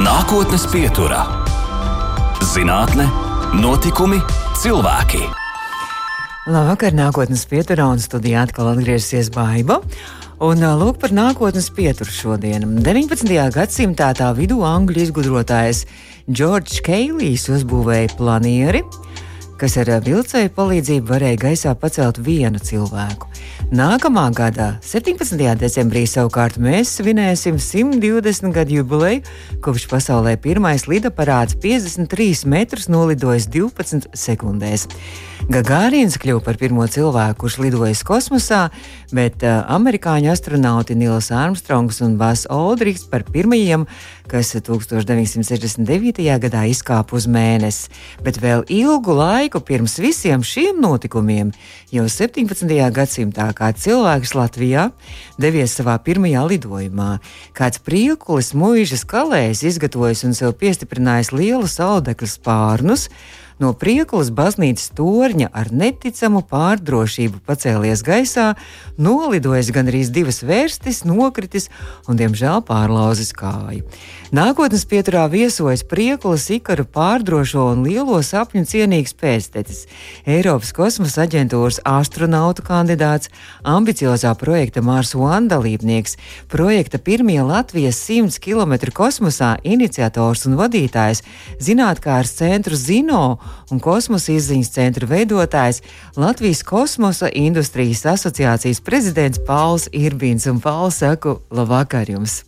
Nākotnes pieturā - zinātne, notikumi, cilvēki. Labvakar, nākotnes pieturā un studijā atkal atgriežasies Baiba. Un lūk par nākotnes pieturu šodien. 19. gadsimtā tā vidū angļu izgudrotājs Džordžs Keilijs uzbūvēja planieri, kas ar vilcēju palīdzību varēja gaisā pacelt vienu cilvēku. Nākamā gada 17. decembrī savukārt mēs svinēsim 120 gadu jubileju, kopš pasaulē pirmais lidaparāts 53 metrus nolidojis 12 sekundēs. Gagārins kļuva par pirmo cilvēku, kurš lidojis kosmosā, bet uh, amerikāņu astronauti Nils Armstrongs un Bas Oldrichs par pirmajiem, kas 1969. gadā izkāpa uz mēnesi. Bet vēl ilgu laiku pirms visiem šiem notikumiem, jau 17. Gadsimtā, kāds cilvēks Latvijā devies savā pirmajā lidojumā. Kāds priekulis mūžas kalējs izgatavojis un sev piestiprinājis lielus audekļu spārnus, no priekulas baznīcas torņa ar neticamu pārdrošību pacēlies gaisā, nolidojis gan arī divas vērstis, nokritis un, diemžēl, pārlauzis kāju. Nākotnes pieturā viesojas priekulas ikaru pārdrošo un lielo sapņu cienīgs pēctecis, Eiropas kosmosa aģentūras astronautu kandidāts, ambiciozā projekta Mars One dalībnieks, projekta pirmie Latvijas 100 km kosmosā iniciators un vadītājs, zinātkārs centru Zino un kosmosa izziņas centra veidotājs, Latvijas kosmosa industrijas asociācijas prezidents Pauls Irbīns. Un Pauls saku, labvakar jums!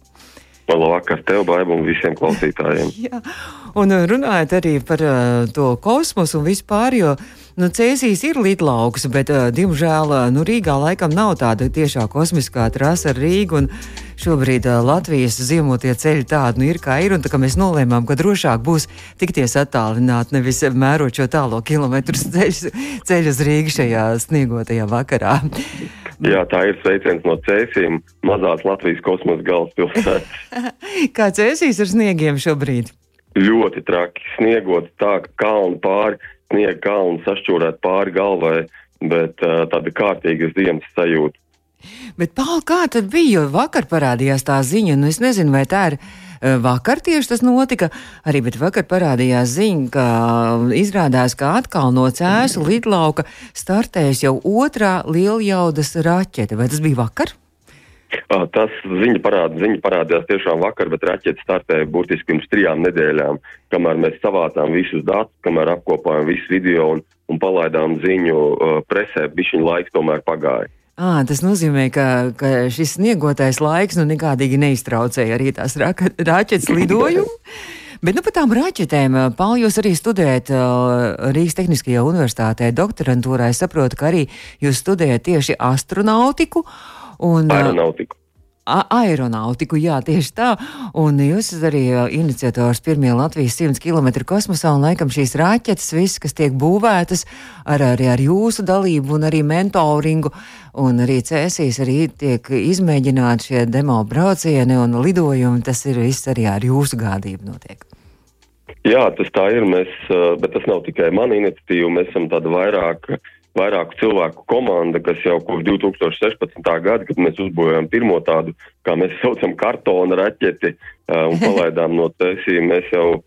Labvakar tev, Baiba, un visiem klausītājiem! Un runājot arī par uh, to kosmosu un vispār, jo nu, Cēsīs ir lidlauks, bet, uh, diemžēl, uh, nu, Rīgā laikam nav tāda tiešā kosmiskā trasa ar Rīgu. Šobrīd uh, Latvijas ziemotie ceļi tādi nu, ir kā ir, un tā kā mēs nolēmām, ka drošāk būs tikties attālināt, nevis mērot šo tālo kilometru ceļu, ceļu uz Rīgu šajā sniegotajā vakarā. Jā, tā ir sveiciens no Cēsīm, mazās Latvijas kosmosa galvaspilsētas. kā Cēsīs ar sniegiem šobrīd? Ļoti traki. Sniegot tā, ka kalnu pāri, sniega kalnu sašķūrēt pāri galvai, bet uh, tāda kārtīga ziemas sajūta. Bet, Pāl, kā tad bija? Jo vakar parādījās tā ziņa, nu es nezinu, vai tā ir. Vakar tieši tas notika, arī vakar parādījās ziņa, ka izrādās, ka atkal no cēsu lidlauka startēs jau otrā lieljaudas raķete. Vai tas bija vakar? Tas ziņa, parāda, ziņa parādījās tiešām vakar, bet raķetes startēja burtiski pirms trijām nedēļām, kamēr mēs savācām visus datus, kamēr apkopājām visu video un, un palaidām ziņu uh, presē, bišķiņa laiks tomēr pagāja. À, tas nozīmē, ka, ka šis sniegotais laiks nu nekādīgi neiztraucēja arī tās raķetes lidojumu. Bet nu, par tām raķetēm, Pāl, jūs arī studējat uh, Rīgas Tehniskajā universitātē, doktorantūrā. Es saprotu, ka arī jūs studējat tieši astronautiku. Un, Aeronautiku. Aeronautiku, jā, tieši tā. Un jūs esat arī iniciators pirmie Latvijas 100 km kosmosā, un laikam šīs raķetes, visas, kas tiek būvētas ar, arī ar jūsu dalību un arī mentoringu, un arī cēsīs arī tiek izmēģināti šie demo braucieni un lidojumi, tas ir viss arī ar jūsu gādību notiek. Jā, tas tā ir, mēs, bet tas nav tikai mana iniciatīva, mēs esam tāda vairāk uh, vairāku cilvēku komanda, kas jau kopš 2016. gada, kad mēs uzbūvējām pirmo tādu, kā mēs saucam, kartona raķeti un palaidām no tēsīm, mēs jau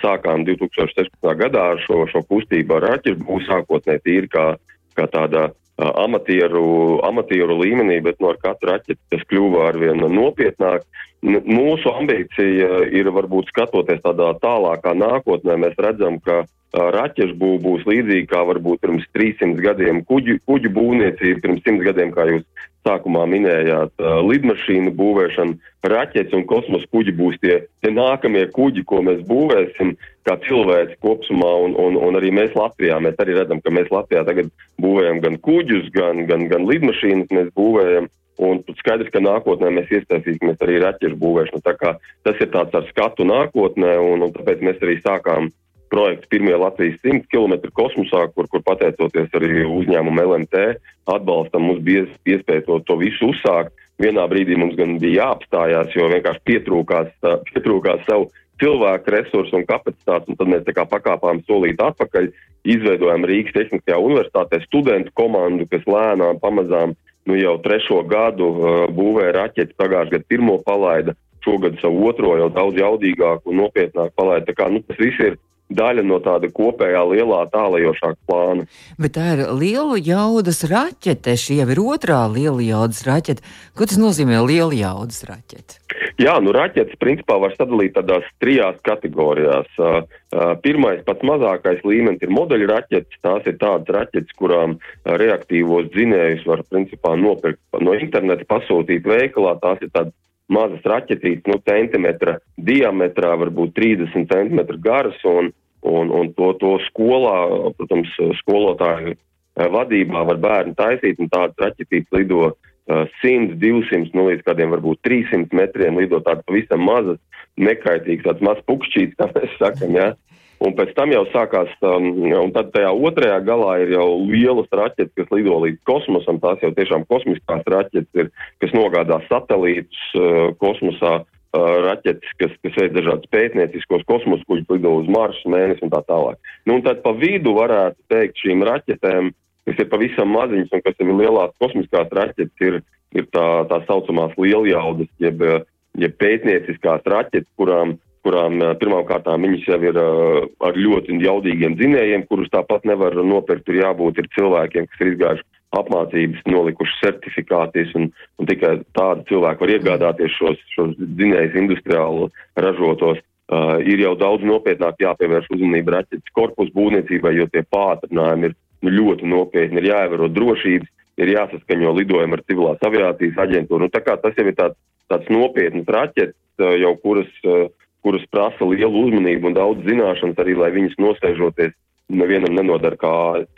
sākām 2016. gadā ar šo, šo kustību ar raķetu, būs sākotnē tīri kā, kā tāda amatieru, amatieru līmenī, bet no ar katru raķeti tas kļuva arvien nopietnāk. Mūsu ambīcija ir varbūt skatoties tādā tālākā nākotnē, mēs redzam, ka uh, raķešu būvniecība būs līdzīga kā varbūt pirms 300 gadiem kuģu, kuģu būvniecība, pirms 100 gadiem, kā jūs sākumā minējāt, lidmašīnu būvēšana, raķetes un kosmosa kuģi būs tie, tie nākamie kuģi, ko mēs būvēsim kā cilvēks kopumā, un, un, un arī mēs Latvijā. Mēs arī redzam, ka mēs Latvijā tagad būvējam gan kuģus, gan, gan, gan lidmašīnas mēs būvējam. Un skaidrs, ka nākotnē mēs iesaistīsimies arī raķešu būvēšanu. Tā kā tas ir tāds ar skatu nākotnē, un, un tāpēc mēs arī sākām projekts pirmie Latvijas 100 km kosmosā, kur, kur pateicoties arī uzņēmumu LMT atbalstam, mums bija iespēja to, to visu uzsākt. Vienā brīdī mums gan bija jāapstājās, jo vienkārši pietrūkās, pietrūkās savu cilvēku resursu un kapacitātes, un tad mēs tā kā pakāpām solīt atpakaļ, izveidojām Rīgas Tehniskajā universitātē studentu komandu, kas lēnām pamazām nu jau trešo gadu uh, būvēja raķeti, pagājušajā gadā pirmo palaida, šogad savu otro jau daudz jaudīgāku un nopietnāku palaid. Tā kā nu, tas viss ir daļa no tāda kopējā lielā tālajošāka plāna. Bet tā ir liela jaudas raķete. Šī jau ir otrā liela jaudas raķete. Ko tas nozīmē liela jaudas raķete? Jā, nu raķetes principā var sadalīt tādās trijās kategorijās. Pirmais, pats mazākais līmenis ir modeļu raķetes. Tās ir tādas raķetes, kurām reaktīvos dzinējus var principā nopirkt no interneta, pasūtīt veikalā. Tās ir tādas mazas raķetītes, nu, centimetra diametrā, varbūt 30 centimetru garas, un, un, un to, to skolā, protams, skolotāju vadībā var bērni taisīt, un tādas raķetītes lido 100, 200, nu, līdz kādiem varbūt 300 metriem lido tādas pavisam mazas, nekaitīgas, tāds mazs pukšķīts, kā mēs sakam, jā. Ja? Un pēc tam jau sākās, um, un tad tajā otrajā galā ir jau lielas raķetes, kas lido līdz kosmosam. Tās jau tiešām kosmiskās raķetes ir, kas nogādā satelītus uh, kosmosā, uh, raķetes, kas, kas veic dažādas pētnieciskos kosmosa kuģus, lido uz Marsu, mēnesi un tā tālāk. Nu, un tad pa vidu varētu teikt šīm raķetēm, kas ir pavisam maziņas un kas ir lielās kosmiskās raķetes, ir, ir tā, tā saucamās lieljaudas, jeb, jeb pētnieciskās raķetes, kurām kurām pirmkārt viņas jau ir ar ļoti jaudīgiem dzinējiem, kurus tāpat nevar nopirkt. Ir jābūt ir cilvēkiem, kas ir izgājuši apmācības, nolikuši certifikātus, un, un tikai tādi cilvēki var iegādāties šos, šos dzinējus industriāli ražotos. Uh, ir jau daudz nopietnāk jāpievērš uzmanība raķetes korpusu būvniecībai, jo tie pātrinājumi ir nu, ļoti nopietni. Ir jāievēro drošības, ir jāsaskaņo lidojumi ar civilās aviācijas aģentūru. Nu, tas jau ir tāds, tāds nopietns raķetes, jau kuras uh, kuras prasa lielu uzmanību un daudz zināšanas arī, lai viņas nosēžoties nevienam nenodara kā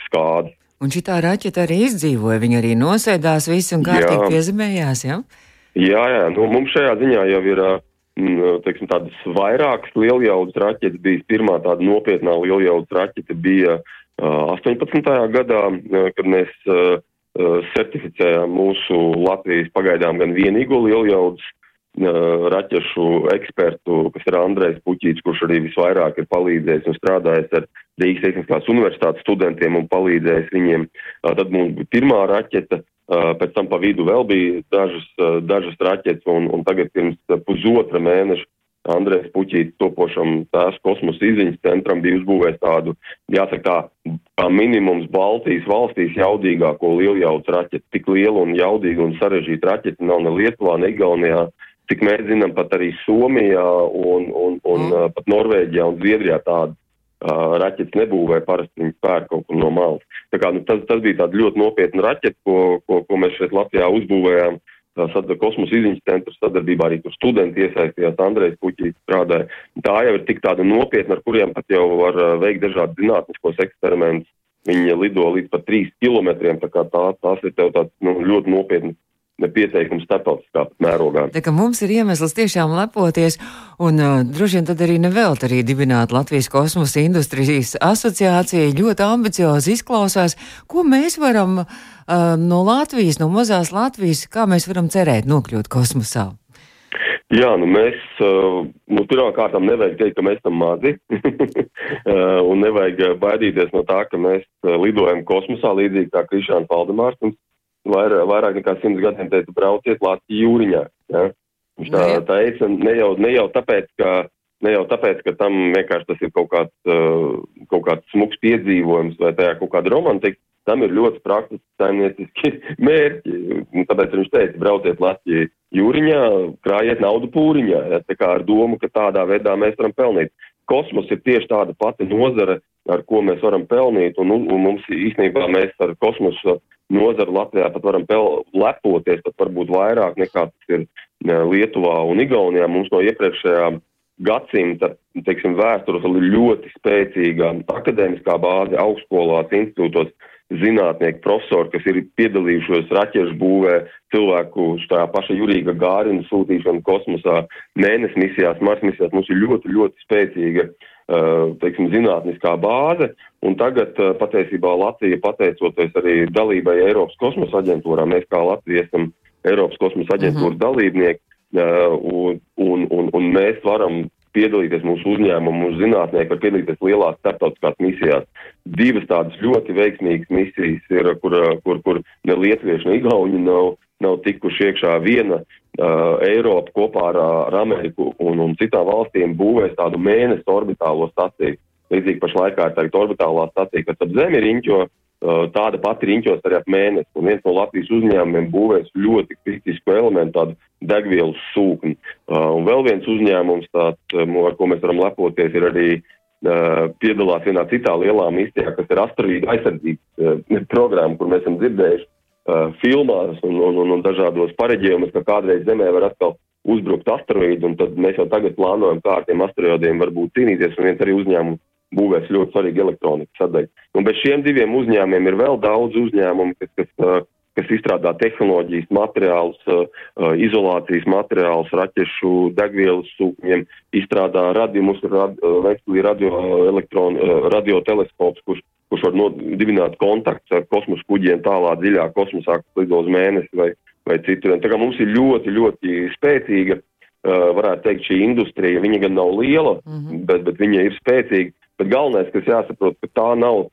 skādi. Un šī tā raķeta arī izdzīvoja, viņa arī nosēdās visu un kārtīgi piezemējās, ja? Jā, jā, nu mums šajā ziņā jau ir, teiksim, tādas vairākas lieljaudas raķetes bijis. Pirmā tāda nopietnā lieljaudas raķete bija uh, 18. gadā, kad mēs certificējām mūsu Latvijas pagaidām gan vienīgo lieljaudas raķešu ekspertu, kas ir Andrejs Puķīts, kurš arī visvairāk ir palīdzējis un strādājis ar Rīgas Tehniskās universitātes studentiem un palīdzējis viņiem. Tad mums bija pirmā raķeta, pēc tam pa vidu vēl bija dažas, dažas raķetes, un, un tagad pirms pusotra mēneša Andrejs Puķīts topošam tās kosmosa izziņas centram bija uzbūvējis tādu, jāsaka tā, kā minimums Baltijas valstīs jaudīgāko lieljaudas raķeti. Tik liela un jaudīga un sarežģīta raķeta nav ne Lietuvā, ne Igaunijā cik mēs zinām, pat arī Somijā un, un, un mm. pat Norvēģijā un Zviedrijā tādu uh, raķetes nebūvēja, parasti viņi pērk kaut kur no malas. Tā kā, nu, tas, tas bija tāds ļoti nopietna raķete, ko, ko, ko mēs šeit Latvijā uzbūvējām. Tad kosmosa izziņas centra sadarbībā arī tur studenti iesaistījās, Andrejs Puķis strādāja. Tā jau ir tik tāda nopietna, ar kuriem pat jau var veikt dažādas zinātniskos eksperimentus. Viņi lido līdz pat trīs kilometriem, tā kā tā, tās ir tev tāds nu, ļoti nopietnas pieteikums starptautiskā mērogā. Tā kā mums ir iemesls tiešām lepoties, un uh, droši vien tad arī nevelt arī dibināt Latvijas kosmosa industrijas asociācija ļoti ambiciozi izklausās, ko mēs varam uh, no Latvijas, no mazās Latvijas, kā mēs varam cerēt nokļūt kosmosā. Jā, nu mēs, nu, pirmkārt, nevajag teikt, ka mēs esam mazi, un nevajag baidīties no tā, ka mēs lidojam kosmosā līdzīgi kā Krišāns Valdemārs. Vairāk, vairāk nekā simts gadiem teica, brauciet Latvijas jūriņā. Ja? Viņš tā teica ne jau, ne jau tāpēc, ka. Ne jau tāpēc, ka tam vienkārši tas ir kaut kāds, uh, kaut kāds smuks piedzīvojums vai tajā kaut kāda romantika, tam ir ļoti praktiski saimnieciski mērķi. Tāpēc viņš teica, brauciet Latvijas jūriņā, krājiet naudu pūriņā, ja, tā kā ar domu, ka tādā veidā mēs varam pelnīt. Kosmos ir tieši tāda pati nozare, ar ko mēs varam pelnīt, un, un mums īstenībā mēs ar kosmosu nozaru Latvijā pat varam lepoties, pat varbūt vairāk nekā tas ir Lietuvā un Igaunijā. Mums no iepriekšējā gadsimta, teiksim, vēstures ir ļoti spēcīga akadēmiskā bāze augstskolās, institūtos, zinātnieki, profesori, kas ir piedalījušos raķešu būvē, cilvēku tā paša Jurīga Gārina sūtīšanu kosmosā, mēnesis misijās, Mars misijās. Mums ir ļoti, ļoti spēcīga Eh, teiksim, zinātniskā bāze, un tagad eh, patiesībā Latvija, pateicoties arī dalībai Eiropas kosmosa aģentūrā, mēs kā Latvija esam Eiropas kosmosa aģentūras mhm. dalībnieki, eh, un, un, un, un mēs varam piedalīties mūsu uzņēmumu, mūsu zinātnieki var piedalīties lielās starptautiskās misijās. Divas tādas ļoti veiksmīgas misijas ir, kur, kur, kur ne lietuvieši, ne igauņi nav nav tikuši iekšā viena uh, Eiropa kopā ar, ar Ameriku un, un citām valstīm būvēs tādu mēnesi orbitālo staciju. Līdzīgi pašlaikā ir tagad orbitālā stacija, kas ap Zemi riņķo, uh, tāda pati riņķos arī ap mēnesi. Un viens no Latvijas uzņēmumiem būvēs ļoti kritisku elementu, tādu degvielas sūkni. Uh, un vēl viens uzņēmums, tāds, ar ko mēs varam lepoties, ir arī piedalās vienā citā lielā misijā, kas ir asteroīdu aizsardzības programma, kur mēs esam dzirdējuši filmās un, un, un, un dažādos pareģējumus, ka kādreiz Zemē var atkal uzbrukt asteroīdu, un tad mēs jau tagad plānojam, kā ar tiem asteroīdiem varbūt cīnīties, un viens arī uzņēmums būvēs ļoti svarīga elektronikas sadaļa. Un bez šiem diviem uzņēmumiem ir vēl daudz uzņēmumu, kas, kas, uh, kas izstrādā tehnoloģijas, materiālus, uh, izolācijas materiālus, raķešu degvielas sūkņiem, izstrādā radījumus, rad, radio, elektron, radioteleskops, kurš kurš var nodibināt kontaktus ar kosmosa kuģiem tālā dziļā kosmosā, kas lido uz mēnesi vai, vai citur. Tā kā mums ir ļoti, ļoti spēcīga, uh, varētu teikt, šī industrija. Viņa gan nav liela, mm -hmm. bet, bet viņa ir spēcīga. Bet galvenais, kas jāsaprot, ka tā nav,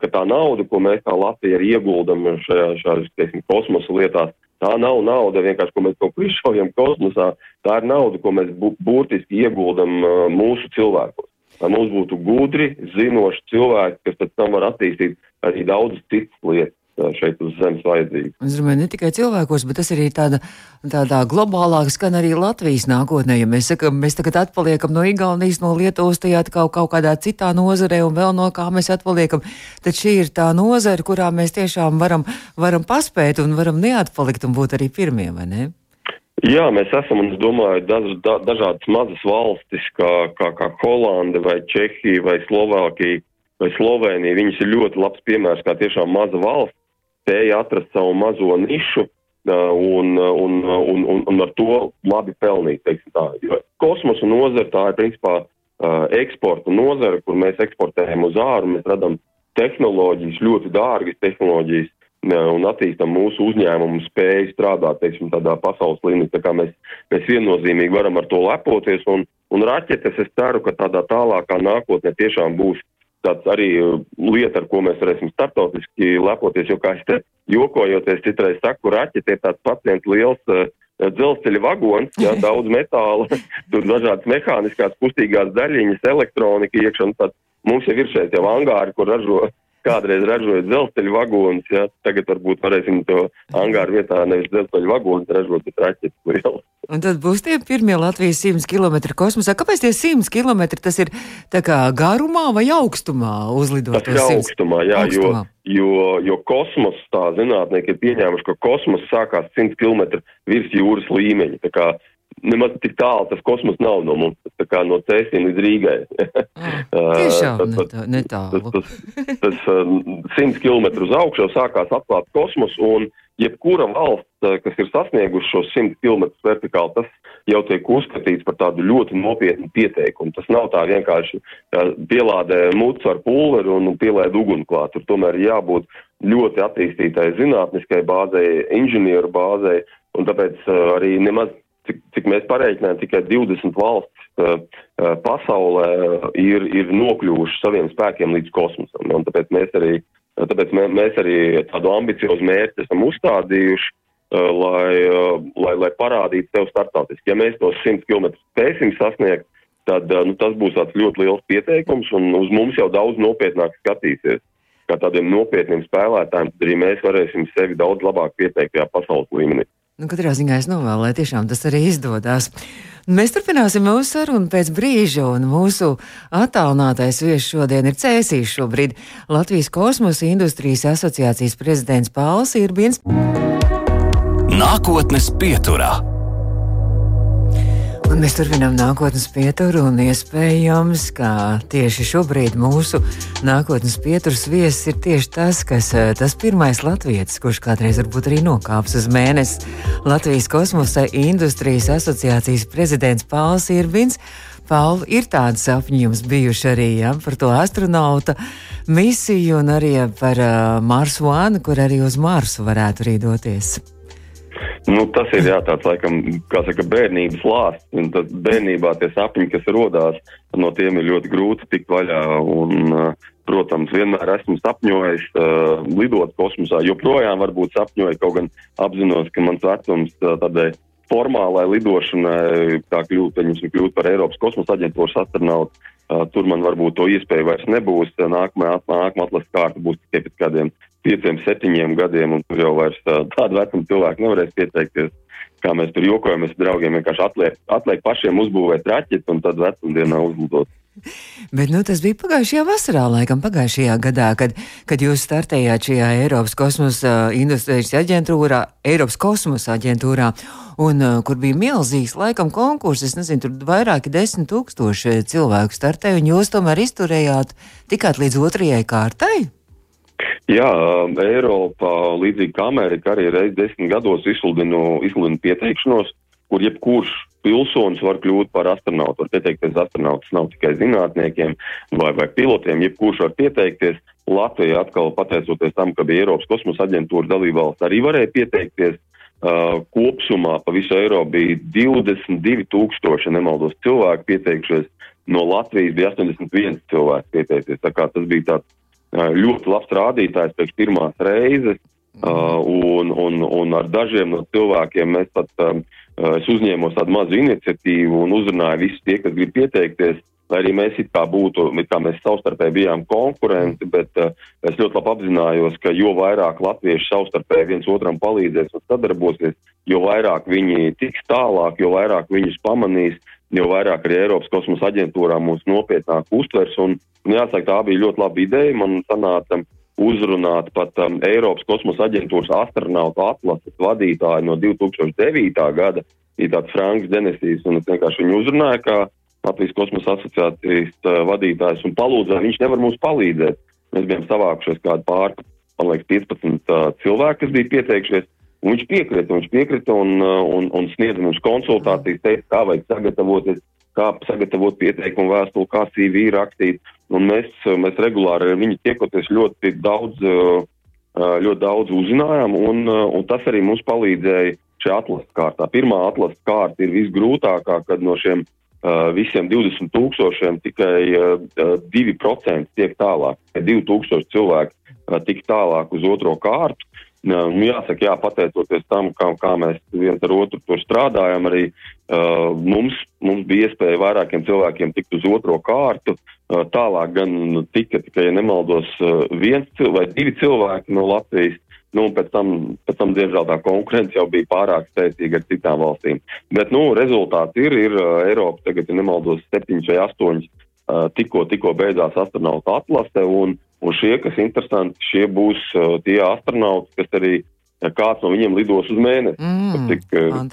ka tā nauda, ko mēs kā Latvija ieguldam šajā, šajā teiksim, kosmosa lietās, tā nav nauda vienkārši, ko mēs kaut ko izšaujam kosmosā. Tā ir nauda, ko mēs būtiski ieguldam uh, mūsu cilvēkos lai mums būtu gudri, zinoši cilvēki, kas pēc tam var attīstīt arī daudzas citas lietas šeit uz zemes vajadzīgi. Es domāju, ne tikai cilvēkos, bet tas arī tāda, tādā globālāk skan arī Latvijas nākotnē. Ja mēs sakam, mēs tagad atpaliekam no Igaunijas, no Lietuvas, tajā kaut, kaut kādā citā nozarē un vēl no kā mēs atpaliekam, tad šī ir tā nozara, kurā mēs tiešām varam, varam paspēt un varam neatpalikt un būt arī pirmie, vai ne? Jā, mēs esam, un es domāju, daž, da, dažādas mazas valstis, kā, kā, kā Holanda vai Čehija vai Slovākija vai Slovenija. Viņas ir ļoti labs piemērs, kā tiešām maza valsts spēja atrast savu mazo nišu un, un, un, un, un ar to labi pelnīt. Kosmosa nozara tā ir principā eksporta nozara, kur mēs eksportējam uz āru, mēs radam tehnoloģijas, ļoti dārgas tehnoloģijas un attīstam mūsu uzņēmumu spēju strādāt, teiksim, tādā pasaules līmenī. Tā kā mēs, mēs viennozīmīgi varam ar to lepoties, un, un raķetes es ceru, ka tādā tālākā nākotnē tiešām būs tāds arī uh, lieta, ar ko mēs varēsim startautiski lepoties, jo, kā es te jokojoties citreiz saku, raķete ir tāds pacients liels uh, dzelzceļa vagons, jā, daudz metāla, tur dažādas mehāniskās kustīgās daļiņas, elektronika iekšā, tad mums jau ir šeit jau angāri, kur ražo kādreiz ražoja dzelzceļa vagonus, ja tagad varbūt varēsim to angāru vietā nevis dzelzceļa vagonus ražot, bet raķetes lielas. Un tad būs tie pirmie Latvijas 100 km kosmosā. Kāpēc tie 100 km tas ir tā kā garumā vai augstumā uzlidot? Tas ir augstumā, jā, augstumā. jo, jo, jo kosmos tā zinātnieki ir pieņēmuši, ka kosmos sākās 100 km virs jūras līmeņa. Tā nemaz tik tālu tas kosmos nav no mums, tā kā no Cēsīm līdz Rīgai. Tiešām netālu. Tas, tas, tas, tas 100 km uz augšu sākās atklāt kosmos, un jebkura valsts, kas ir sasnieguši šos 100 km vertikāli, tas jau tiek uzskatīts par tādu ļoti nopietnu pieteikumu. Tas nav tā vienkārši pielādē mucu ar pulveri un pielēd uguni klāt. Tur tomēr jābūt ļoti attīstītai zinātniskai bāzei, inženieru bāzei, un tāpēc arī nemaz cik, cik mēs pareiķinājām, tikai 20 valstis uh, uh, pasaulē ir, ir nokļuvuši saviem spēkiem līdz kosmosam. Un tāpēc mēs arī, tāpēc mē, mēs arī tādu ambiciozu mērķi esam uzstādījuši, uh, lai, uh, lai, lai parādītu sev startautiski. Ja mēs tos 100 km spēsim sasniegt, tad uh, nu, tas būs tāds ļoti liels pieteikums un uz mums jau daudz nopietnāk skatīsies. Kā tādiem nopietniem spēlētājiem, tad arī mēs varēsim sevi daudz labāk pieteikt tajā pasaules līmenī. Nu, katrā ziņā es novēlu, lai tiešām tas arī izdodas. Mēs turpināsim mūsu sarunu pēc brīža, un mūsu attālinātais viesis šodien ir Cēsīs šobrīd Latvijas kosmosa industrijas asociācijas prezidents Pāls Irbins. Nākotnes pieturā. Un mēs turpinām nākotnes pieturu, un iespējams, ka tieši šobrīd mūsu nākotnes pieturas viesis ir tieši tas, kas eh, tas pirmais latvietis, kurš kādreiz varbūt arī nokāps uz mēnesi. Latvijas kosmosa industrijas asociācijas prezidents Pāls Irbins. Pauli, ir tādi sapņi jums bijuši arī ja, par to astronauta misiju un arī par uh, Marsu One, kur arī uz Marsu varētu arī doties. Nu, tas ir jā, tāds, laikam, kā saka, bērnības lāsts. Un tad bērnībā tie sapņi, kas rodās, no tiem ir ļoti grūti tikt vaļā. Un, protams, vienmēr esmu sapņojis uh, lidot kosmosā. Joprojām varbūt sapņoju, kaut gan apzinos, ka mans vecums uh, tādai formālai lidošanai, kā kļūt, kļūt par Eiropas kosmosa aģentūras astronautu, tur man varbūt to iespēju vairs nebūs. Nākamā, nākamā atlases kārta būs tikai pēc kādiem pieciem, septiņiem gadiem, un tur jau vairs tādu vecumu cilvēku nevarēs pieteikties. Kā mēs tur jokojamies, draugiem vienkārši atliek, atliek pašiem uzbūvēt raķeti un tad vecumdienā uzlidot. Bet nu, tas bija pagājušajā vasarā, laikam, pagājušajā gadā, kad, kad jūs startējāt šajā Eiropas kosmosa industrijas aģentūrā, Eiropas kosmosa aģentūrā, un kur bija milzīgs, laikam, konkurss. Es nezinu, tur vairāki desmit tūkstoši cilvēku startēja, un jūs tomēr izturējāt tikai līdz otrajai kārtai. Jā, Eiropa, līdzīgi kā Amerika, arī reiz desmit gados izsludina pieteikšanos, kur jebkurš pilsonis var kļūt par astronautu. Var pieteikties astronauts nav tikai zinātniekiem vai, vai pilotiem, jebkurš var pieteikties. Latvija atkal pateicoties tam, ka bija Eiropas kosmosa aģentūra dalībvalsts, arī varēja pieteikties. Uh, kopsumā pa visu Eiropu bija 22 tūkstoši, nemaldos, cilvēku pieteikušies. No Latvijas bija 81 cilvēki pieteikties. Tā kā tas bija tāds ļoti labs rādītājs pēc pirmās reizes, uh, un, un, un ar dažiem no cilvēkiem mēs pat, um, es uzņēmos tādu mazu iniciatīvu un uzrunāju visus tie, kas grib pieteikties, lai arī mēs it kā būtu, it kā mēs savstarpēji bijām konkurenti, bet uh, es ļoti labi apzinājos, ka jo vairāk latvieši savstarpēji viens otram palīdzēs un sadarbosies, jo vairāk viņi tiks tālāk, jo vairāk viņus pamanīs, jo vairāk arī Eiropas kosmosa aģentūrā mūs nopietnāk uztvers. Un, un jāsaka, tā bija ļoti laba ideja. Man sanāca uzrunāt pat um, Eiropas kosmosa aģentūras astronautu atlases vadītāju no 2009. gada. Ir tāds Franks Denesīs, un es vienkārši viņu uzrunāju kā Latvijas kosmosa asociācijas uh, vadītājs un palūdzu, viņš nevar mums palīdzēt. Mēs bijām savākušies kādu pār, man liekas, 15 uh, cilvēku, kas bija pieteikušies. Un viņš piekrita, viņš piekrita un, uh, un, un sniedza mums konsultācijas, teica, kā vajag sagatavoties, kā sagatavot pieteikumu vēstuli, kā CV rakstīt. Un mēs, mēs regulāri ar viņu tiekoties ļoti daudz, uh, ļoti daudz uzzinājām, un, un tas arī mums palīdzēja šajā atlases kārtā. Pirmā atlases kārta ir visgrūtākā, kad no šiem uh, visiem 20 tūkstošiem tikai uh, 2% tiek tālāk. 2000 cilvēki tik tālāk uz otro kārtu. Nu, jāsaka, jā, pateicoties tam, kā, kā mēs viens ar otru tur strādājam, arī uh, mums, mums bija iespēja vairākiem cilvēkiem tikt uz otro kārtu. Uh, tālāk gan tika tikai, ja nemaldos, uh, viens vai divi cilvēki no Latvijas. Nu, pēc tam, pēc tam, diemžēl, tā konkurence jau bija pārāk spēcīga ar citām valstīm. Bet, nu, rezultāts ir, ir uh, Eiropa tagad, ja nemaldos, septiņas vai astoņas tikko, tikko beidzās astronauta atlase, un, Un šie, kas interesanti, šie būs uh, tie astronauti, kas arī ja kāds no viņiem lidos uz mēnesi. Mm, Cik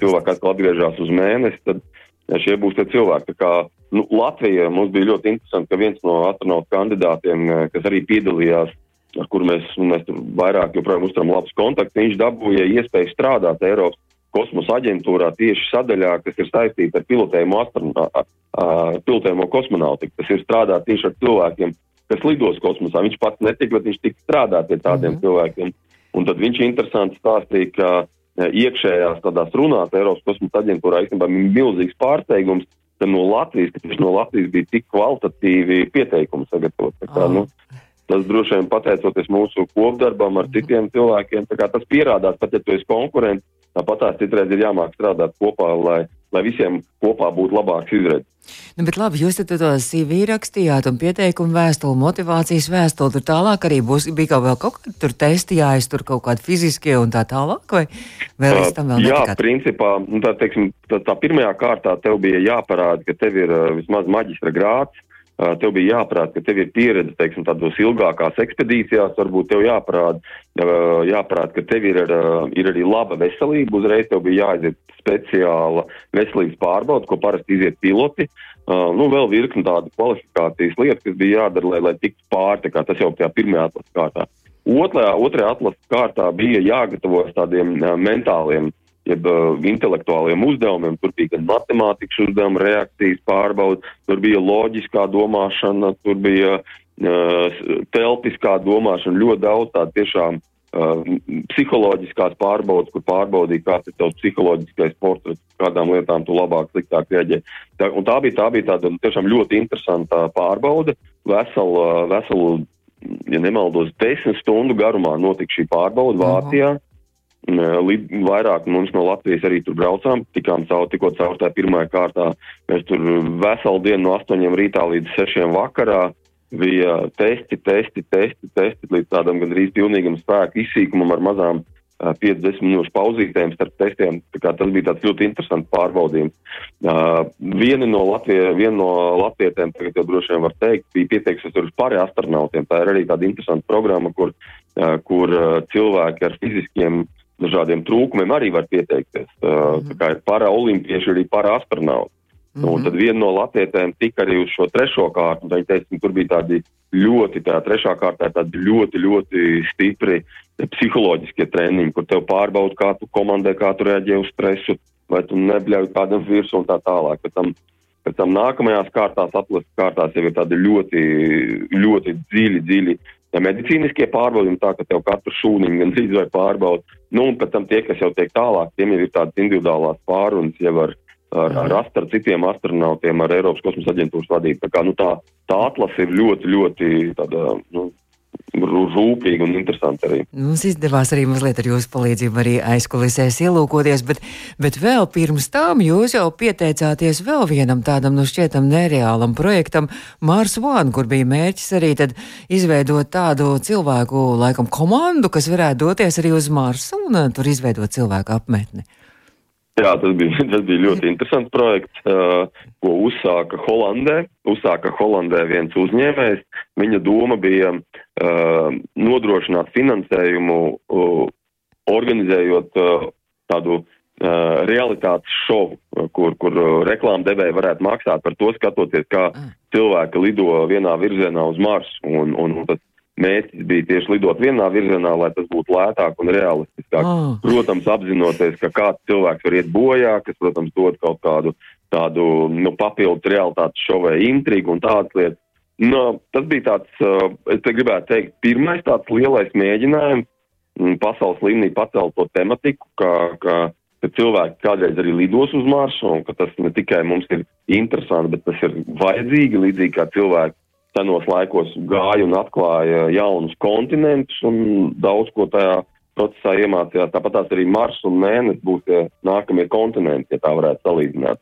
cilvēki atkal atgriežas uz mēnesi, tad šie būs tie cilvēki. Tā kā nu, Latvija mums bija ļoti interesanti, ka viens no astronautu kandidātiem, kas arī piedalījās, ar kuru mēs, mēs vairāk joprojām uzturam labus kontaktus, viņš dabūja iespēju strādāt Eiropas kosmosa aģentūrā tieši sadaļā, kas ir saistīta ar pilotējumu, pilotējumu kosmonautiku. Tas ir strādāt tieši ar cilvēkiem, kas lidos kosmosā. Viņš pats netika, bet viņš tika strādāt pie tādiem mm -hmm. cilvēkiem. Un tad viņš interesanti stāstīja, ka e, iekšējās tādās runās Eiropas kosmosa aģentūrā īstenībā bija milzīgs pārsteigums, ka no Latvijas, ka tieši no Latvijas bija tik kvalitatīvi pieteikumi sagatavot. Tā, oh. nu, tas droši vien pateicoties mūsu kopdarbam ar citiem cilvēkiem, tas pierādās, pat ja tu esi konkurents, tāpat tās citreiz ir jāmāk strādāt kopā, lai lai visiem kopā būtu labāks izredzes. Nu, bet labi, jūs to CV rakstījāt un pieteikumu vēstuli, motivācijas vēstuli, tur tālāk arī būs, bija kaut vēl kaut kādi tur testi jāiztur kaut kādi fiziskie un tā tālāk, vai vēl es tam vēl Jā, netikāt? principā, nu, tā, teiksim, tā, tā pirmajā kārtā tev bija jāparāda, ka tev ir vismaz maģistra grāts, tev bija jāprāt, ka tev ir pieredze, teiksim, tādos ilgākās ekspedīcijās, varbūt tev jāprāt, jāprāt ka tev ir, ir arī laba veselība, uzreiz tev bija jāaiziet speciāla veselības pārbauda, ko parasti iziet piloti. Nu, vēl virkni tādu kvalifikācijas lietas, kas bija jādara, lai, lai tiktu pār, tā kā tas jau tajā pirmajā atlases kārtā. Otrajā, otrajā atlases kārtā bija jāgatavojas tādiem mentāliem jeb uh, intelektuāliem uzdevumiem. Tur bija gan matemātikas uzdevumi, reakcijas pārbauda, tur bija loģiskā domāšana, tur bija uh, telpiskā domāšana, ļoti daudz tādu tiešām uh, psiholoģiskās pārbaudas, kur pārbaudīja, kāds ir tavs psiholoģiskais portrets, kādām lietām tu labāk, sliktāk rēģē. Tā, tā, bija, tā bija tāda tiešām ļoti interesanta pārbaude. Veselu, veselu, ja nemaldos, desmit stundu garumā notika šī pārbauda Vācijā. Lid, vairāk mums no Latvijas arī tur braucām, tikām caur, tikko caur tā pirmajā kārtā. Mēs tur veselu dienu no 8 rītā līdz 6 vakarā bija testi, testi, testi, testi līdz tādam gandrīz pilnīgam spēku izsīkumam ar mazām uh, 50 minūšu pauzītēm starp testiem. Tas bija tāds ļoti interesants pārbaudījums. Uh, viena no, Latvie, viena no latvietēm, tagad jau droši vien var teikt, bija pieteikusies uz pārējiem astronautiem. Tā ir arī tāda interesanta programma, kur, uh, kur cilvēki ar fiziskiem dažādiem trūkumiem arī var pieteikties. Uh, mm kā ir paraolimpieši, arī paraastronauti. Mm -hmm. Un tad viena no latvietēm tika arī uz šo trešo kārtu. Viņa teica, tur bija tādi ļoti, tā trešā kārtā tādi ļoti, ļoti stipri psiholoģiskie treniņi, kur tev pārbauda, kā tu komandē, kā tu reaģē uz stresu, vai tu nebļauj kādam virsū un tā tālāk. Pēc tam, pēc tam nākamajās kārtās, atlases kārtās jau ir tādi ļoti, ļoti dziļi, dziļi ja medicīniskie pārbaudījumi, tā ka tev katru šūniņu gan dzīvi vai pārbauda. Nu, un pēc tam tie, kas jau tiek tālāk, tiem jau ir tādas individuālās pārunas jau ar, ar, ar, ar citiem astronautiem, ar Eiropas kosmosa aģentūras vadību. Tā, kā, nu, tā, tā atlase ir ļoti, ļoti tāda, nu, rūpīgi un interesanti arī. Mums izdevās arī mazliet ar jūsu palīdzību arī aizkulisēs ielūkoties, bet, bet vēl pirms tam jūs jau pieteicāties vēl vienam tādam, nu šķietam, nereālam projektam Mars One, kur bija mērķis arī tad izveidot tādu cilvēku, laikam, komandu, kas varētu doties arī uz Marsu un uh, tur izveidot cilvēku apmetni. Jā, tas bija, tas bija ļoti interesants projekts, uh, ko uzsāka Holandē. Uzsāka Holandē viens uzņēmējs. Viņa doma bija uh, nodrošināt finansējumu, uh, organizējot uh, tādu uh, realitātes šovu, kur, kur reklāma devēja varētu maksāt par to, skatoties, kā mm. cilvēki lido vienā virzienā uz Marsu. Un, un, un tas mērķis bija tieši lidot vienā virzienā, lai tas būtu lētāk un realistiskāk. Oh. Protams, apzinoties, ka kāds cilvēks var iet bojā, kas, protams, dod kaut kādu tādu nu, papildus realitātes šovē intrigu un tādas lietas. Nu, tas bija tāds, uh, es te gribētu teikt, pirmais tāds lielais mēģinājums mm, pasaules līmenī pacelt to tematiku, ka, ka, ka cilvēki kādreiz arī lidos uz Marsu un ka tas ne tikai mums ir interesanti, bet tas ir vajadzīgi, līdzīgi kā cilvēki senos laikos gāja un atklāja jaunus kontinentus un daudz ko tajā procesā iemācījās. Tāpat tās arī Mars un Mēnesis būs tie nākamie kontinenti, ja tā varētu salīdzināt.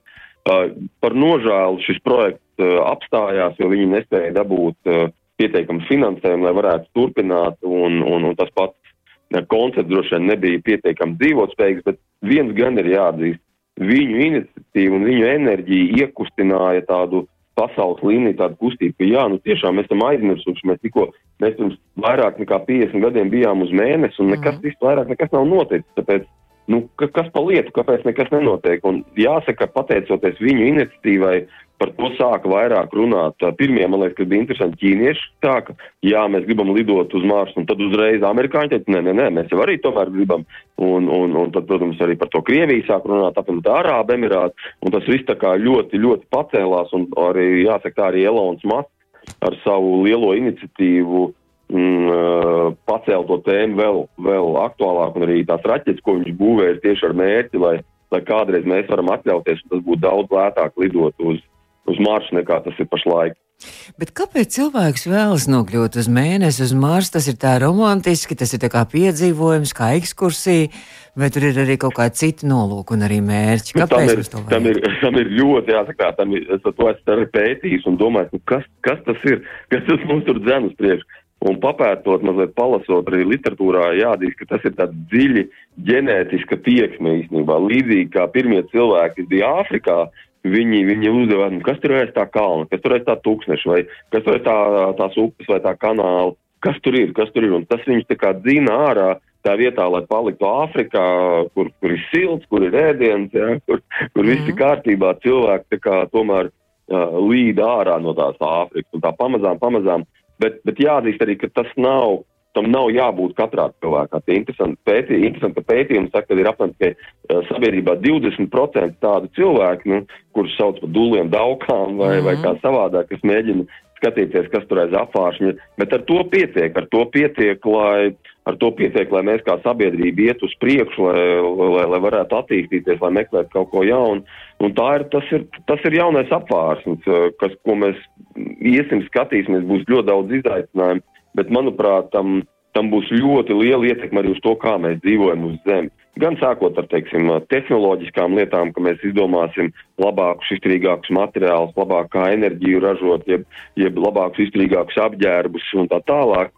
Uh, par nožēlu šis projekts uh, apstājās, jo viņi nespēja dabūt uh, pietiekamu finansējumu, lai varētu turpināt, un, un, un tas pats uh, koncepts droši vien nebija pietiekami dzīvotspējīgs, bet viens gan ir jāatzīst. Viņu iniciatīva un viņu enerģija iekustināja tādu pasaules līmenī tāda kustība, ka jā, nu tiešām mēs esam aizmirsuši, mēs tikko, mēs pirms vairāk nekā 50 gadiem bijām uz mēnesi un nekas mm. vairāk nekas nav noticis, tāpēc, nu, kas pa lietu, kāpēc nekas nenotiek, un jāsaka, pateicoties viņu iniciatīvai, par to sāka vairāk runāt. Pirmie, man liekas, bija interesanti ķīnieši. Sāka, jā, mēs gribam lidot uz Marsu, un tad uzreiz amerikāņi teica, nē, nē, nē, mēs jau arī tomēr gribam. Un, un, un tad, protams, arī par to Krieviju sāk runāt, apvienot Arābu Emirātu, un tas viss tā kā ļoti, ļoti pacēlās, un arī, jāsaka, tā arī Elons Masks ar savu lielo iniciatīvu mm, pacēla to tēmu vēl, vēl aktuālāk, un arī tās raķetes, ko viņš būvēja tieši ar mērķi, lai, lai kādreiz mēs varam atļauties, un tas būtu daudz lētāk lidot uz uz Marsu nekā tas ir pašlaik. Bet kāpēc cilvēks vēlas nokļūt uz mēnesi, uz Marsu? Tas ir tā romantiski, tas ir kā piedzīvojums, kā ekskursija, vai tur ir arī kaut kādi citi nolūki un arī mērķi? Kāpēc nu, tam, ir, tam, ir, tam ir ļoti jāsaka, tam ir, es to esmu arī pētījis un domājis, nu kas, kas tas ir, kas tas mums tur dzen uz priekšu. Un papētot, mazliet palasot arī literatūrā, jāatzīst, ka tas ir tāds dziļi ģenētiska tieksme īstenībā. Līdzīgi kā pirmie cilvēki bija Āfrikā, Viņi, viņi uzdeva, nu, kas tur aiz tā kalna, kas tur ir tā tūkstneša, vai kas tur ir tā, tās upes vai tā kanāla, kas tur ir, kas tur ir. Un tas viņus tā kā dzina ārā tā vietā, lai paliktu Āfrikā, kur, kur ir silts, kur ir ēdiens, ja, kur, kur mm. viss ir mhm. kārtībā, cilvēki tā kā tomēr uh, līd ārā no tās Āfrikas. Un tā pamazām, pamazām, bet, bet jāatzīst arī, ka tas nav tam nav jābūt katrā cilvēkā. Tie interesanti, pētī, interesanti pētījumi saka, ka ir apmēram uh, sabiedrībā 20% tādu cilvēku, nu, kurus sauc par duliem daukām vai, mm vai kā savādāk, kas mēģina skatīties, kas tur aiz apvāršņa, bet ar to pietiek, ar to pietiek, lai, ar to pietiek, lai mēs kā sabiedrība iet uz priekšu, lai, lai, lai varētu attīstīties, lai meklētu kaut ko jaunu. Un tā ir, tas ir, tas ir jaunais apvārsnis, kas, ko mēs iesim skatīsimies, būs ļoti daudz izaicinājumu, bet manuprāt, tam, tam būs ļoti liela ietekme arī uz to, kā mēs dzīvojam uz Zemes. Gan sākot ar teiksim, tehnoloģiskām lietām, ka mēs izdomāsim labākus, izturīgākus materiālus, labāk kā enerģiju ražot, jeb, jeb labākus, izturīgākus apģērbus un tā tālāk.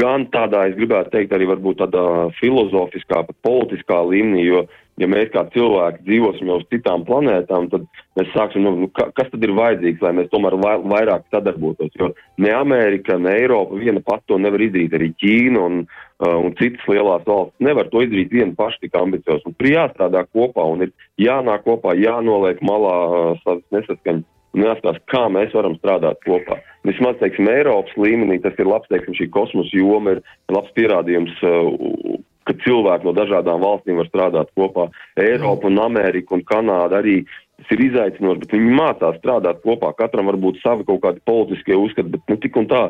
Gan tādā, es gribētu teikt, arī varbūt tādā filozofiskā, pat politiskā līmenī, jo ja mēs kā cilvēki dzīvosim jau uz citām planētām, tad mēs sāksim, nu, nu ka, kas tad ir vajadzīgs, lai mēs tomēr vai, vairāk sadarbotos. Jo ne Amerika, ne Eiropa viena pat to nevar izdarīt, arī Ķīna un, uh, un citas lielās valsts nevar to izdarīt viena paša tik ambiciozi. Tur jāstrādā kopā un ir jānāk kopā, jānoliek malā uh, savas nesaskaņas un jāskatās, kā mēs varam strādāt kopā. Vismaz, teiksim, Eiropas līmenī tas ir labs, teiksim, šī kosmosa joma ir labs pierādījums uh, ka cilvēki no dažādām valstīm var strādāt kopā. Eiropa un Amerika un Kanāda arī tas ir izaicinoši, bet viņi mācās strādāt kopā. Katram var būt savi kaut kādi politiskie uzskati, bet nu tik un tā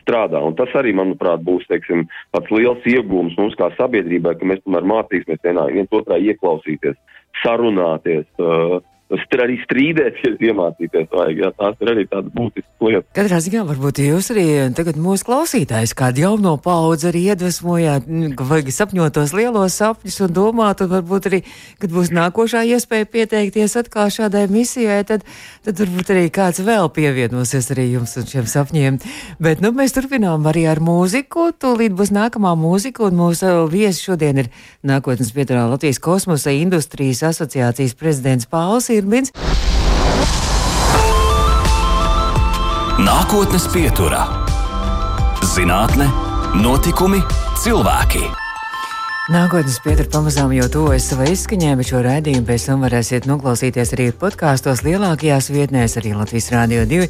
strādā. Un tas arī, manuprāt, būs teiksim, tāds liels iegūms mums kā sabiedrībai, ka mēs tomēr mācīsimies vienā, viens otrā ieklausīties, sarunāties. Uh, arī strīdēties, iemācīties vajag. Jā, tās ir arī tādas būtiskas lietas. Katrā ziņā varbūt jūs arī tagad mūsu klausītājs kādu jauno paudzi arī iedvesmojāt, ka vajag sapņot tos lielos sapņus un domāt, un varbūt arī, kad būs nākošā iespēja pieteikties atkal šādai misijai, tad, tad varbūt arī kāds vēl pievienosies arī jums un šiem sapņiem. Bet, nu, mēs turpinām arī ar mūziku. Tūlīt būs nākamā mūzika, un mūsu viesi šodien ir nākotnes pieturā Latvijas kosmosa industrijas asociācijas prezidents Pauls Irbins. Nākotnes pieturā - zinātne, notikumi, cilvēki. Nākotnes pietur pamazām jau tuvojas savai izskaņai, bet šo raidījumu pēc tam varēsiet noklausīties arī podkāstos lielākajās vietnēs, arī Latvijas Rādio 2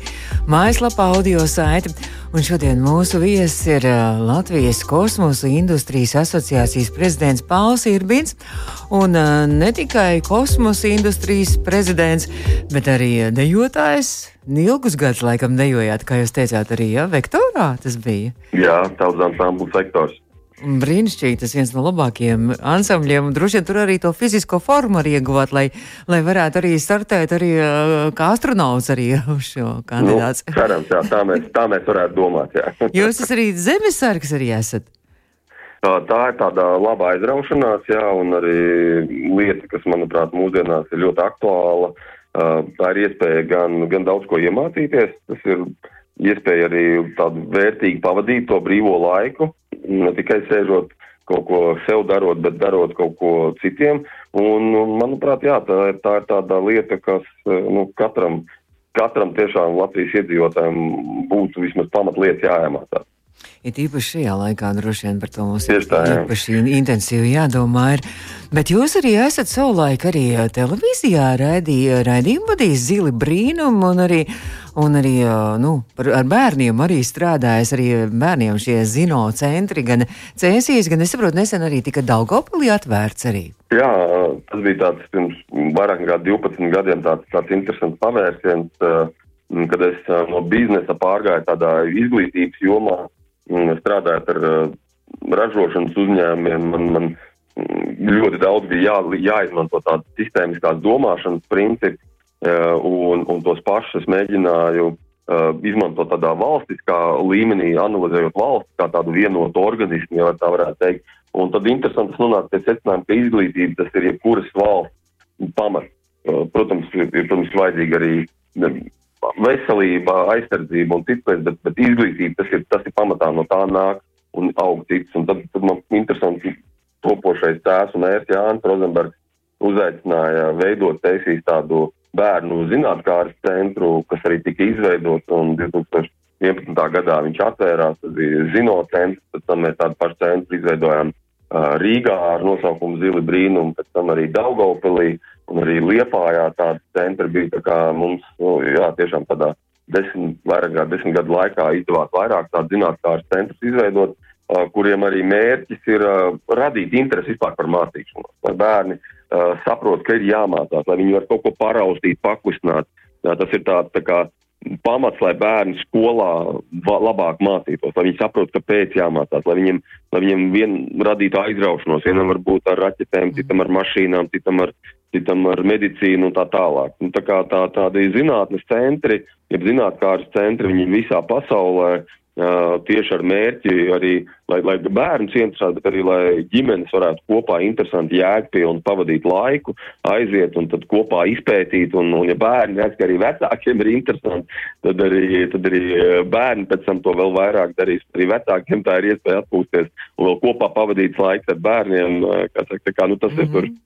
mājaslapā audio saiti. Un šodien mūsu viesis ir Latvijas kosmosa industrijas asociācijas prezidents Pauls Irbins. Un ne tikai kosmosa industrijas prezidents, bet arī dejotājs. Ilgus gadus laikam dejojāt, kā jūs teicāt, arī ja, vektorā tas bija. Jā, tautsdāmas ambulants vektors. Brīnišķīgi, tas viens no labākajiem ansambļiem. Droši vien tur arī to fizisko formu arī ieguvāt, lai, lai varētu arī startēt arī kā astronauts arī šo kandidātu. Nu, cerams, jā, tā mēs, tā mēs varētu domāt. Jā. Jūs tas arī zemesargs arī esat. Tā, tā ir tāda laba aizraušanās, jā, un arī lieta, kas, manuprāt, mūsdienās ir ļoti aktuāla. Tā ir iespēja gan, gan daudz ko iemācīties, tas ir iespēja arī tādu vērtīgi pavadīt to brīvo laiku, ne tikai sēžot kaut ko sev darot, bet darot kaut ko citiem. Un, manuprāt, jā, tā, ir, tā ir tāda lieta, kas nu, katram, katram tiešām Latvijas iedzīvotājiem būtu vismaz pamatlieta jāiemācās. Ir īpaši šajā laikā droši vien par to mums ir īpaši intensīvi jādomā. Ir. Bet jūs arī esat savulaik arī televīzijā raidīja, raidījumu vadījis zili brīnumu un arī, un arī nu, par, ar bērniem arī strādājis, arī bērniem šie zino centri, gan cēsīs, gan es saprotu, nesen arī tika Daugopilī atvērts arī. Jā, tas bija tāds pirms vairāk nekā 12 gadiem tāds, tāds interesants pavērsiens, kad es no biznesa pārgāju tādā izglītības jomā strādājot ar uh, ražošanas uzņēmumiem, man, man ļoti daudz bija jā, jāizmanto tādas sistēmiskās domāšanas principi, uh, un, un tos pašus mēģināju uh, izmantot tādā valstiskā līmenī, analizējot valsts kā tādu vienotu organismu, ja tā varētu teikt. Un tad interesanti nonākt pie secinājuma, ka izglītība tas ir jebkuras valsts pamats. Protams, ir protams, vajadzīga arī veselība, aizsardzība un citas, bet, bet izglītība tas ir, tas ir pamatā no tā nāk un aug cits. Un tad, tad man interesanti topošais tēvs un ērts Jānis Rozenbergs uzaicināja veidot teisīs tādu bērnu zinātkāras centru, kas arī tika izveidots un 2011. gadā viņš atvērās, tas bija zinot centrs, pēc tam mēs tādu pašu centru izveidojām Rīgā ar nosaukumu Zili brīnumu, pēc tam arī Daugaupilī. Uh, un arī Liepājā tāda centra bija tā kā mums, nu, jā, tiešām tādā desmit, vairāk kā desmit gadu laikā izdevās vairāk tādu zinātnākāras centrus izveidot, kuriem arī mērķis ir radīt interesi vispār par mācīšanos, lai bērni saprot, ka ir jāmācās, lai viņi var kaut ko paraustīt, pakustināt. Tas ir tāds tā kā pamats, lai bērni skolā labāk mācītos, lai viņi saprotu, kāpēc jāmācās, lai viņiem, lai viņiem vien radītu aizraušanos, vienam varbūt ar raķetēm, citam ar mašīnām, citam ar, citam ar medicīnu un tā tālāk. Un tā kā tā, tādi zinātnes centri, ja zinātkāras centri, viņi visā pasaulē tieši ar mērķi arī, lai, lai bērns interesētu, bet arī, lai ģimenes varētu kopā interesanti jēgpilni pavadīt laiku, aiziet un tad kopā izpētīt, un, un ja bērni redz, ka arī vecākiem ir interesanti, tad arī, tad arī bērni pēc tam to vēl vairāk darīs. Arī vecākiem tā ir iespēja atpūsties un vēl kopā pavadīt laiku ar bērniem, kā saka, tā kā, nu tas mm -hmm. ir tur mhm.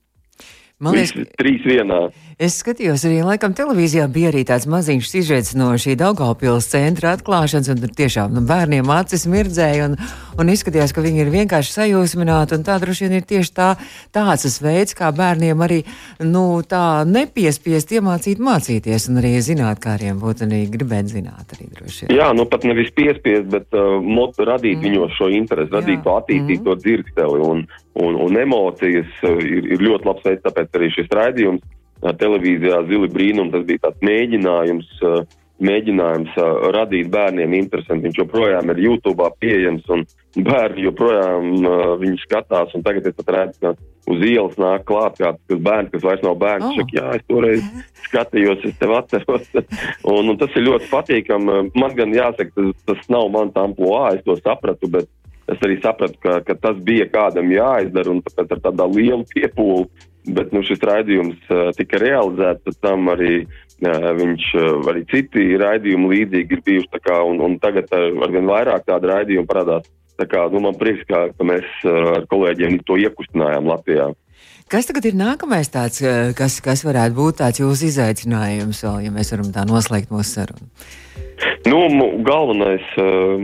Man liekas, Visi, trīs vienā. Es skatījos, arī laikam televīzijā bija arī tāds maziņš sižets no šī Daugavpils centra atklāšanas, un tur tiešām nu, bērniem acis mirdzēja, un, un izskatījās, ka viņi ir vienkārši sajūsmināti, un tā droši vien ir tieši tā, tāds veids, kā bērniem arī, nu, tā nepiespiest iemācīt mācīties, un arī zinātkāriem būtu arī gribēt zināt arī droši vien. Jā, nu pat nevis piespiest, bet uh, mot, radīt mm. viņos šo interesi, radīt Jā. to attīstīt mm. to dzirksteli, un, un, un emocijas uh, ir, ir ļoti labs veids, tāpēc arī šis raidījums televīzijā Zili brīnum, tas bija tāds mēģinājums, mēģinājums radīt bērniem interesanti. Viņš joprojām ir YouTube pieejams un bērni joprojām viņu skatās. Un tagad es pat redzu, ka uz ielas nāk klāt kāds bērns, kas vairs nav bērns. Oh. Šak, jā, es toreiz skatījos, es tev atceros. un, un tas ir ļoti patīkami. Man gan jāsaka, tas, tas nav mans amploā, es to sapratu, bet es arī sapratu, ka, ka tas bija kādam jāizdara un tāpēc ar tādā lielu piepūli bet nu, šis raidījums uh, tika realizēts, pēc tam arī uh, viņš, uh, arī citi raidījumi līdzīgi ir bijuši, kā, un, un tagad uh, arvien vairāk tādu raidījumu parādās. Tā kā, nu, man prieks, ka, ka mēs ar kolēģiem to iekustinājām Latvijā. Kas tagad ir nākamais tāds, kas, kas varētu būt tāds jūsu izaicinājums, vēl, ja mēs varam tā noslēgt mūsu sarunu? Nu, galvenais,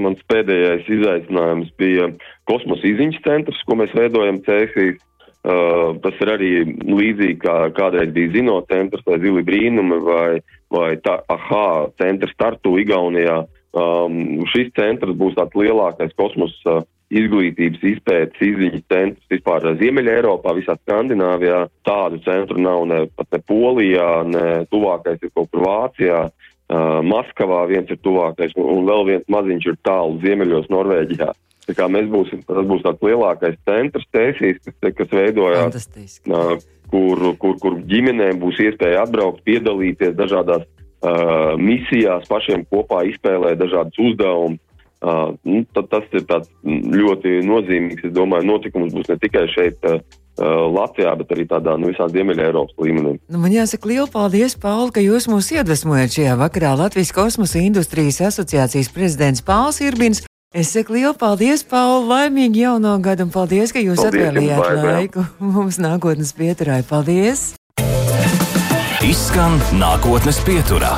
mans pēdējais izaicinājums bija kosmosa izziņas centrs, ko mēs veidojam Cēsīs. Uh, tas ir arī līdzīgi kā kādreiz bija Zinot centrs vai Zili brīnumi vai, vai tā, aha, centrs startu Igaunijā. Um, šis centrs būs tāds lielākais kosmosa uh, izglītības izpētes izziņas centrs vispār Ziemeļa Eiropā, visā Skandināvijā. Tādu centru nav ne pat ne Polijā, ne tuvākais ir kaut kur Vācijā. Uh, Maskavā viens ir tuvākais, un, un vēl viens maziņš ir tālu ziemeļos Norvēģijā. Tā kā mēs būsim, tas būs tāds lielākais centrs tēsīs, kas, kas veidojās, uh, kur, kur, kur ģimenēm būs iespēja atbraukt, piedalīties dažādās uh, misijās, pašiem kopā izspēlēt dažādus uzdevumus. Uh, nu, tas ir ļoti nozīmīgs, es domāju, notikums būs ne tikai šeit. Uh, Latvijā, bet arī tādā nu, visā Ziemeļā Eiropas līmenī. Nu, man jāsaka, liels paldies, Pauli, ka jūs mūs iedvesmojat šajā vakarā. Latvijas kosmosa industrijas asociācijas prezidents Pāls Irbins Es saku lielu paldies, Pauli, laimīgi jauno gadu un paldies, ka jūs paldies, atvēlījāt laiku mums nākotnes pieturā. Paldies! Izskan nākotnes pieturā.